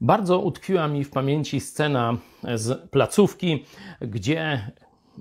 Bardzo utkwiła mi w pamięci scena z placówki, gdzie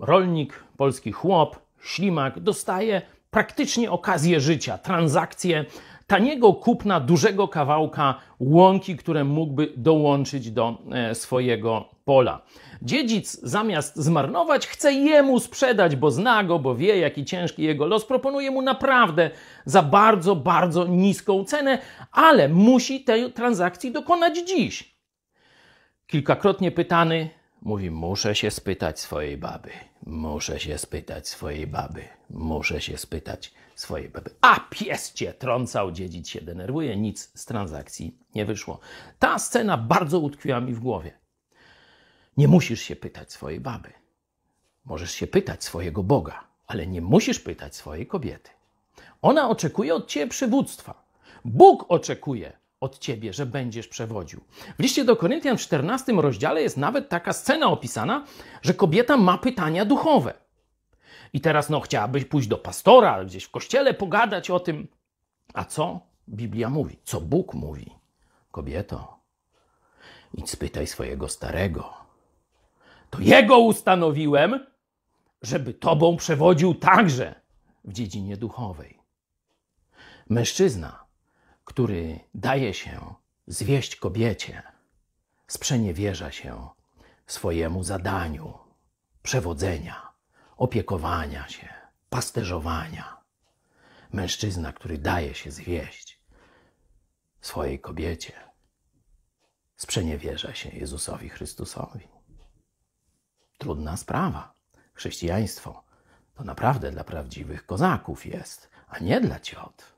rolnik, polski chłop, ślimak dostaje praktycznie okazję życia, transakcję taniego kupna dużego kawałka łąki, które mógłby dołączyć do e, swojego pola. Dziedzic zamiast zmarnować, chce jemu sprzedać, bo zna go, bo wie, jaki ciężki jego los. Proponuje mu naprawdę za bardzo, bardzo niską cenę, ale musi tej transakcji dokonać dziś. Kilkakrotnie pytany, mówi: Muszę się spytać swojej baby, muszę się spytać swojej baby, muszę się spytać swojej baby. A pies cię trącał, dziedzic się denerwuje, nic z transakcji nie wyszło. Ta scena bardzo utkwiła mi w głowie. Nie musisz się pytać swojej baby. Możesz się pytać swojego Boga, ale nie musisz pytać swojej kobiety. Ona oczekuje od ciebie przywództwa. Bóg oczekuje od ciebie, że będziesz przewodził. W liście do Koryntian w 14 rozdziale jest nawet taka scena opisana, że kobieta ma pytania duchowe. I teraz no chciałabyś pójść do pastora, gdzieś w kościele pogadać o tym. A co Biblia mówi? Co Bóg mówi? Kobieto, idź spytaj swojego starego. To jego ustanowiłem, żeby tobą przewodził także w dziedzinie duchowej. Mężczyzna, który daje się zwieść kobiecie, sprzeniewierza się swojemu zadaniu przewodzenia, opiekowania się, pasterzowania. Mężczyzna, który daje się zwieść swojej kobiecie, sprzeniewierza się Jezusowi Chrystusowi. Trudna sprawa. Chrześcijaństwo to naprawdę dla prawdziwych kozaków jest, a nie dla ciot.